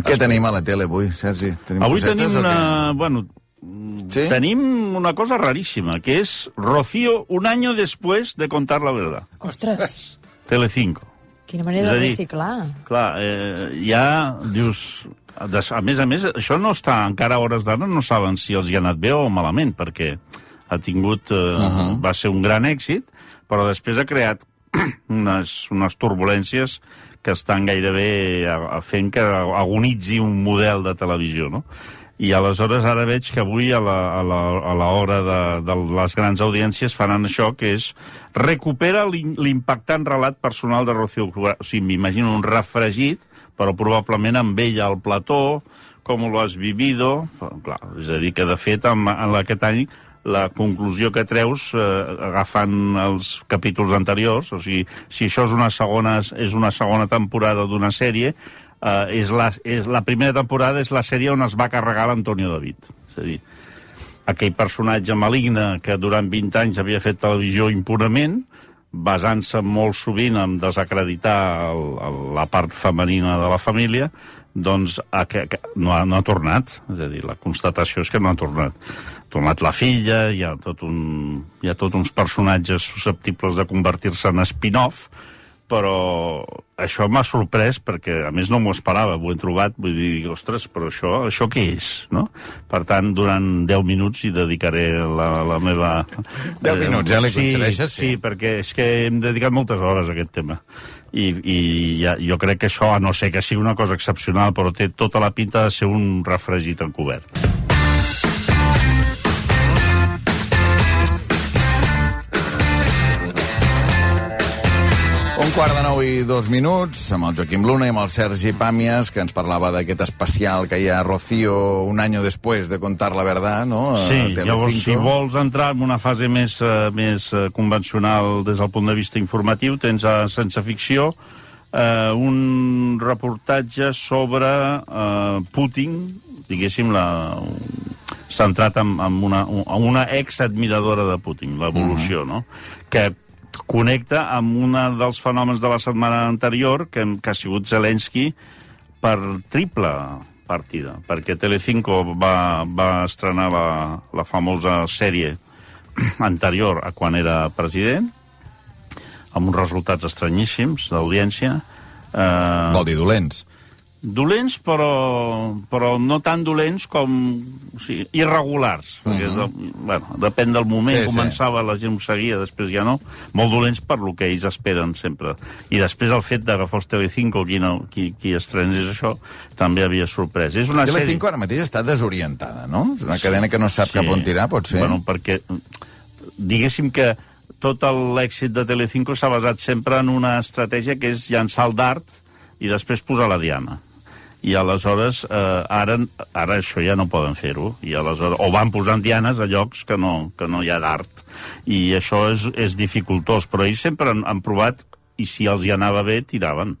Què tenim a la tele avui, Sergi? Tenim Avui cosetes tenim una... Bueno, Sí? tenim una cosa raríssima, que és Rocío un año después de contar la verdad. Ostres, Telecinco. quina manera de reciclar. Clar, eh, ja dius... A més a més, això no està encara a hores d'ara, no saben si els hi ha anat bé o malament, perquè ha tingut... Eh, uh -huh. Va ser un gran èxit, però després ha creat unes, unes turbulències que estan gairebé a fent que agonitzi un model de televisió, no? I aleshores ara veig que avui a la, a la, a la hora de, de les grans audiències faran això, que és recupera l'im- l'impactant relat personal de Rocío Jurado. O sigui, m'imagino un refregit, però probablement amb ella al plató, com lo has vivido... Però, clar, és a dir, que de fet en, en aquest any la conclusió que treus eh, agafant els capítols anteriors, o sigui, si això és una segona, és una segona temporada d'una sèrie, eh, és, la, és la primera temporada és la sèrie on es va carregar l'Antonio David. És a dir, aquell personatge maligne que durant 20 anys havia fet televisió impunament, basant-se molt sovint en desacreditar el, el, la part femenina de la família, doncs a, que, no, ha, no ha tornat. És a dir, la constatació és que no ha tornat. Tornat la filla, hi ha, tot un, hi ha tots uns personatges susceptibles de convertir-se en spin-off, però això m'ha sorprès perquè, a més, no m'ho esperava, ho he trobat, vull dir, ostres, però això, això què és, no? Per tant, durant 10 minuts hi dedicaré la, la meva... 10 minuts, eh, li concedeixes? Sí, sí, perquè és que hem dedicat moltes hores a aquest tema. I, i ja, jo crec que això, a no ser que sigui una cosa excepcional, però té tota la pinta de ser un refregit encobert. Un quart de nou i dos minuts, amb el Joaquim Luna i amb el Sergi Pàmies, que ens parlava d'aquest especial que hi ha Rocío un any després de contar la verdad, no? a Sí, Telecinco. llavors, si vols entrar en una fase més, eh, més eh, convencional des del punt de vista informatiu, tens a Sense Ficció eh, un reportatge sobre eh, Putin, diguéssim, la, centrat en, en una, en una ex-admiradora de Putin, l'evolució, no? Que connecta amb un dels fenòmens de la setmana anterior, que, que ha sigut Zelensky, per triple partida, perquè Telecinco va, va estrenar la, la famosa sèrie anterior a quan era president, amb uns resultats estranyíssims d'audiència. Eh, Vol dir dolents. Dolents, però, però no tan dolents com... O sigui, irregulars. Uh -huh. perquè, de, bueno, depèn del moment, Sí, sí, sí. començava, la gent ho seguia, després ja no. Molt dolents per lo que ells esperen sempre. I després el fet d'agafar els Telecinco, qui, no, qui, qui estrenés això, també havia sorprès. És una Telecinco ara mateix està desorientada, no? És una cadena que no sap cap on tirar, pot ser? Bueno, perquè diguéssim que tot l'èxit de Telecinco s'ha basat sempre en una estratègia que és llançar el dart i després posar la diana. I aleshores, eh, ara, ara això ja no poden fer-ho. I aleshores, o van posant dianes a llocs que no, que no hi ha d'art. I això és, és dificultós. Però ells sempre han, han provat, i si els hi anava bé, tiraven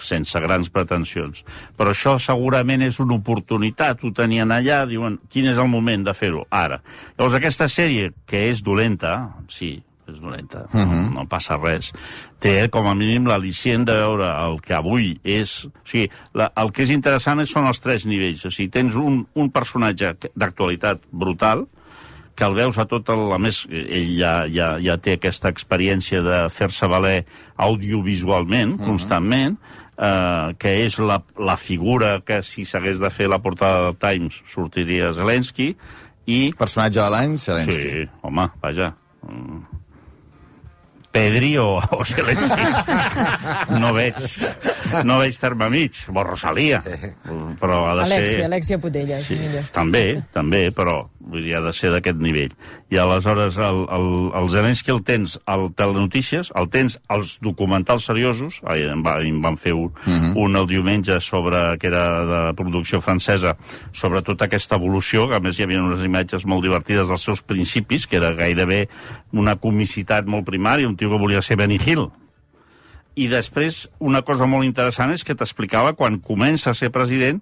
sense grans pretensions. Però això segurament és una oportunitat. Ho tenien allà, diuen, quin és el moment de fer-ho? Ara. Llavors, aquesta sèrie, que és dolenta, sí, és dolenta, uh -huh. no, no passa res, té com a mínim l'al·licient de veure el que avui és... O sigui, la, el que és interessant són els tres nivells. O sigui, tens un, un personatge d'actualitat brutal, que el veus a tot el... A més, ell ja, ja, ja té aquesta experiència de fer-se valer audiovisualment, uh -huh. constantment, eh, que és la, la figura que, si s'hagués de fer la portada del Times, sortiria Zelensky, i... Personatge de l'any, Zelensky. Sí, home, vaja. Mm. Pedri o, o Zelensky. No veig, no veig terme mig. O Rosalia. Però ha de Alexia, ser... Alexia Putellas. Sí, millor. també, també, però vull dir, ha de ser d'aquest nivell. I aleshores el, el, el Zelensky el tens al Telenotícies, el tens als documentals seriosos, ai, en, va, en van fer un, uh -huh. un el diumenge sobre, que era de producció francesa, sobre tota aquesta evolució, que a més hi havia unes imatges molt divertides dels seus principis, que era gairebé una comicitat molt primària, un tio que volia ser Benny Hill, i després, una cosa molt interessant és que t'explicava, quan comença a ser president,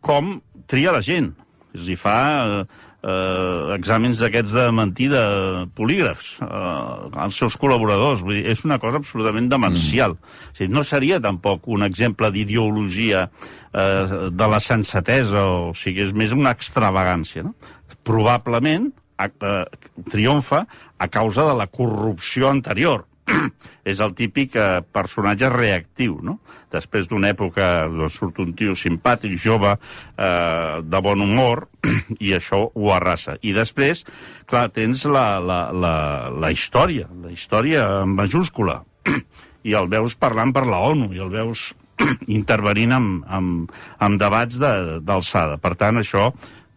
com tria la gent. És a dir, fa... eh, eh, exàmens d'aquests de mentida, polígrafs, eh, als seus col·laboradors. Vull dir, és una cosa absolutament demencial. Mm. O sigui, no seria tampoc un exemple d'ideologia eh, de la sensatesa, o sigui, és més una extravagància. No? Probablement eh, triomfa a causa de la corrupció anterior. és el típic eh, personatge reactiu, no? després d'una època doncs, surt un tio simpàtic, jove, eh, de bon humor, i això ho arrasa. I després, clar, tens la, la, la, la història, la història en majúscula, i el veus parlant per la ONU, i el veus intervenint en, en, en debats d'alçada. De, per tant, això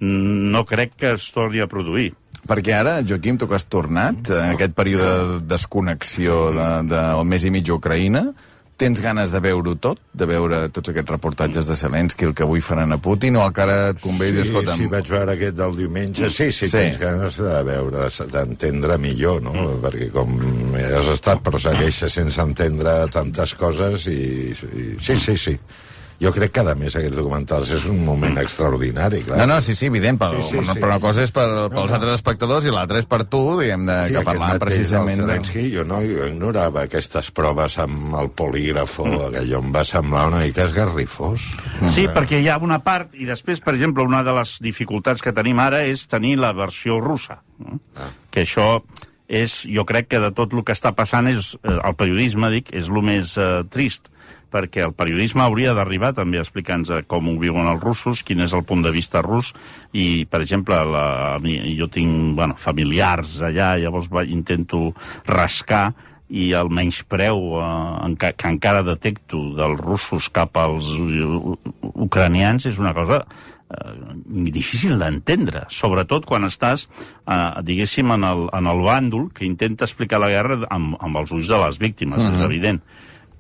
no crec que es torni a produir. Perquè ara, Joaquim, tu que has tornat, en aquest període de desconnexió del de, de mes i mig a Ucraïna, Tens ganes de veure-ho tot? De veure tots aquests reportatges de Zelensky, el que avui faran a Putin, o encara et convé sí, dir, escolta'm... Sí, vaig veure aquest del diumenge, sí, sí, sí. tens ganes de veure, d'entendre millor, no? Mm. Perquè com has estat, però segueixes sense entendre tantes coses i... i sí, sí, sí jo crec que, a més, aquests documentals és un moment extraordinari, clar. No, no, sí, sí, evident, però, sí, sí, sí. però una cosa és per, pels no, altres espectadors i l'altra és per tu, diguem, de, sí, que parlant precisament... De... jo no jo ignorava aquestes proves amb el polígrafo, mm. aquell on va semblar una mica esgarrifós. Sí, mm. perquè hi ha una part, i després, per exemple, una de les dificultats que tenim ara és tenir la versió russa, no? ah. que això és, jo crec que de tot el que està passant és, eh, el periodisme, dic, és el més eh, trist, perquè el periodisme hauria d'arribar també a explicar-nos com ho viuen els russos, quin és el punt de vista rus, i, per exemple, la, jo tinc bueno, familiars allà, llavors va, intento rascar, i el menyspreu eh, que, que encara detecto dels russos cap als ucranians és una cosa eh, difícil d'entendre, sobretot quan estàs, eh, diguéssim, en el, en el bàndol que intenta explicar la guerra amb, amb els ulls de les víctimes, uh -huh. és evident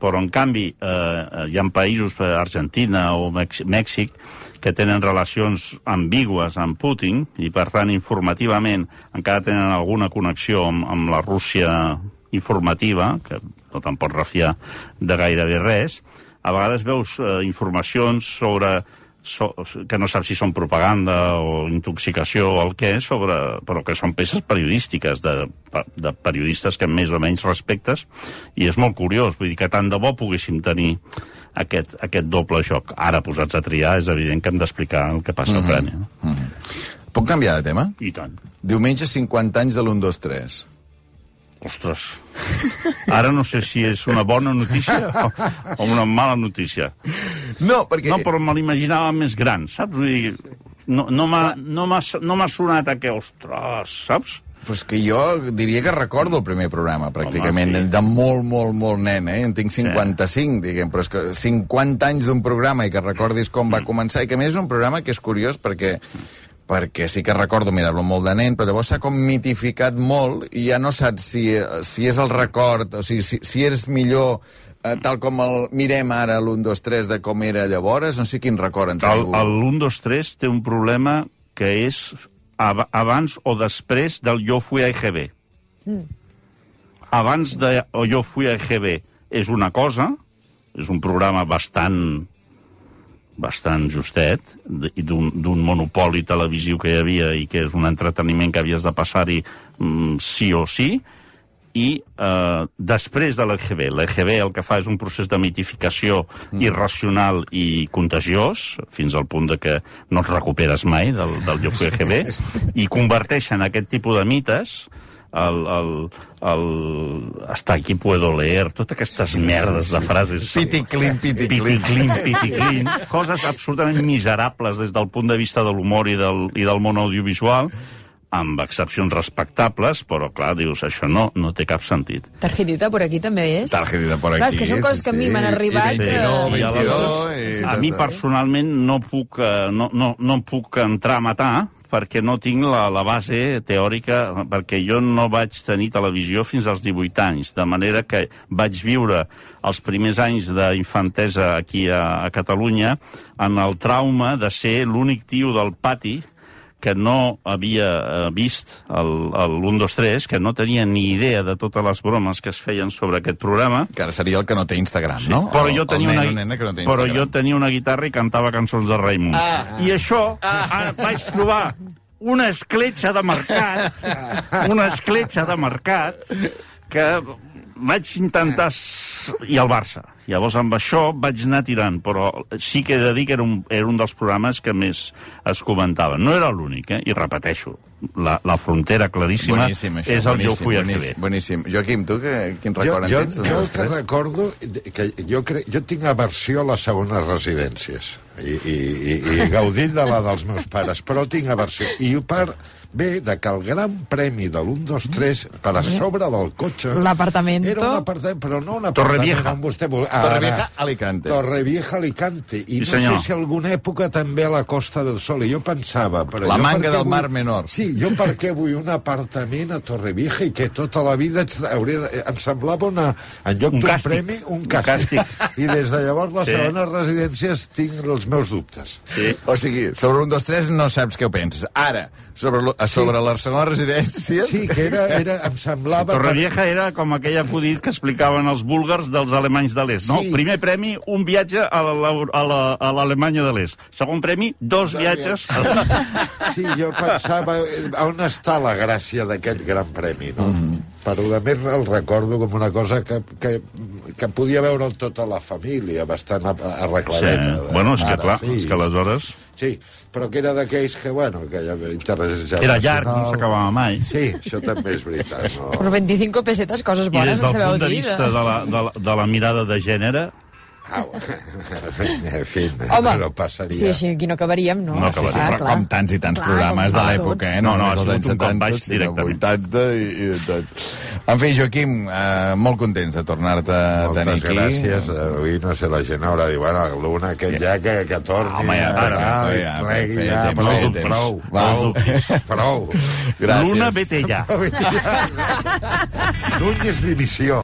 però en canvi eh, eh, hi ha països, eh, Argentina o Mèxic, que tenen relacions ambigües amb Putin i, per tant, informativament encara tenen alguna connexió amb, amb la Rússia informativa, que no te'n pots refiar de gairebé res, a vegades veus eh, informacions sobre so, que no saps si són propaganda o intoxicació o el que és, sobre, però que són peces periodístiques de, de periodistes que més o menys respectes, i és molt curiós, vull dir que tant de bo poguéssim tenir aquest, aquest doble joc. Ara, posats a triar, és evident que hem d'explicar el que passa mm -hmm. a mhm. Ucrània. Mm -hmm. Puc canviar de tema? I tant. Diumenge 50 anys de l'1, 2, 3. Ostres, ara no sé si és una bona notícia o, o una mala notícia. No, perquè... No, però me l'imaginava més gran, saps? Vull dir, no, no m'ha no no sonat a que, ostres, saps? És que jo diria que recordo el primer programa, pràcticament, Home, sí. de molt, molt, molt nen, eh? En tinc 55, sí. diguem, però és que 50 anys d'un programa i que recordis com va mm. començar, i que més és un programa que és curiós perquè perquè sí que recordo mirar-lo molt de nen, però llavors s'ha com mitificat molt i ja no saps si, si és el record, o sigui, si, si és millor eh, tal com el mirem ara l'1, 2, 3 de com era llavors, no sé quin record en teniu. El, el 1, 2, 3 té un problema que és ab abans o després del Jo fui a EGB. Mm. Abans de o Jo fui a EGB és una cosa, és un programa bastant bastant justet, d'un monopoli televisiu que hi havia i que és un entreteniment que havies de passar-hi mm, sí o sí, i eh, després de l'EGB, l'EGB el que fa és un procés de mitificació mm. irracional i contagiós, fins al punt de que no et recuperes mai del, del lloc EGB, i converteixen aquest tipus de mites el, el, el hasta aquí puedo leer, totes aquestes merdes de frases. Piticlin, piticlin. Piticlin, piticlin. Coses absolutament miserables des del punt de vista de l'humor i, del, i del món audiovisual, amb excepcions respectables, però clar, dius, això no, no té cap sentit. Tarjetita per aquí també és? Tarjetita per aquí. Clar, és que són coses que a mi m'han arribat... I 29, eh, 22, i, a mi personalment no puc, eh, no, no, no puc entrar a matar, perquè no tinc la, la base teòrica, perquè jo no vaig tenir televisió fins als 18 anys, de manera que vaig viure els primers anys d'infantesa aquí a, a Catalunya en el trauma de ser l'únic tio del pati que no havia eh, vist el, el 1, 2, 3, que no tenia ni idea de totes les bromes que es feien sobre aquest programa. Que ara seria el que no té Instagram, no? Però, jo tenia, una, nena que no té però jo tenia una guitarra i cantava cançons de Raimon. Ah, I això, ah, ara vaig trobar una escletxa de mercat, una escletxa de mercat, que vaig intentar... I el Barça. Llavors, amb això vaig anar tirant, però sí que he de dir que era un, era un dels programes que més es comentava. No era l'únic, eh? I repeteixo, la, la frontera claríssima Boníssim, això. és el boníssim, Jo fui a boníssim, TV. boníssim. Joaquim, tu que, quin Jo, record jo, en tens? jo el que tres? recordo, que jo, crec, jo tinc aversió a les segones residències i, i, i, i gaudir de la dels meus pares, però tinc aversió. I per ve de que el gran premi de l'1, 2, 3 per a sobre del cotxe... L'apartamento. Era un apartament, però no un apartament Torrevieja. on vostè vol... Torrevieja, Alicante. Torrevieja, Alicante. I Sí, no senyor. sé si alguna època també a la Costa del Sol. I jo pensava... Però La jo manga del vull... Mar Menor. Sí, jo per què vull un apartament a Torrevieja i que tota la vida hauria de... em semblava una... En lloc Un d'un premi, un Un càstig. càstig. I des de llavors, les Sí. segones residències, tinc els meus dubtes. Sí. O sigui, sobre un, dos, tres no saps què ho penses. Ara, sobre, lo- sobre les segones residències... Sí, que era, era, em semblava... Torrevieja era com aquell acudit que explicaven els búlgars dels alemanys de l'est, no? Sí. Primer premi, un viatge a la- a la- a l'Alemanya de l'est. Segon premi, dos viatges... Sí, jo pensava eh, on està la gràcia d'aquest gran premi, no? Mm. Però a més el recordo com una cosa que, que, que podia veure tota la família, bastant a- Sí. arregladeta. de Bueno, és que mare, clar, fills. és que aleshores... Sí, però que era d'aquells que, bueno, que ja interès Era llarg, no s'acabava mai. Sí, això també és veritat. No? Per 25 pessetes, coses I bones, des en del sabeu punt de dir. vista de la, de, la, de la mirada de gènere, Au, en fi, Home, no passaria. sí, així aquí no acabaríem, no? No Sí, sí, acabaríem. Ah, però clar. com tants i tants Clar, programes de l'època, eh? No, no, només ha dels sigut un cop 70, baix directament. 80 i, i de tot. En fi, Joaquim, eh, molt contents de tornar-te a Moltes tenir aquí. gràcies. Avui, no sé, la gent haurà dit, bueno, l'una aquest ja que, que torni. Home, ja, a- ara, ja, plegui, feia ja, temps, prou, prou, prou, prou. Gràcies. l'una vete ja. Núñez dimissió.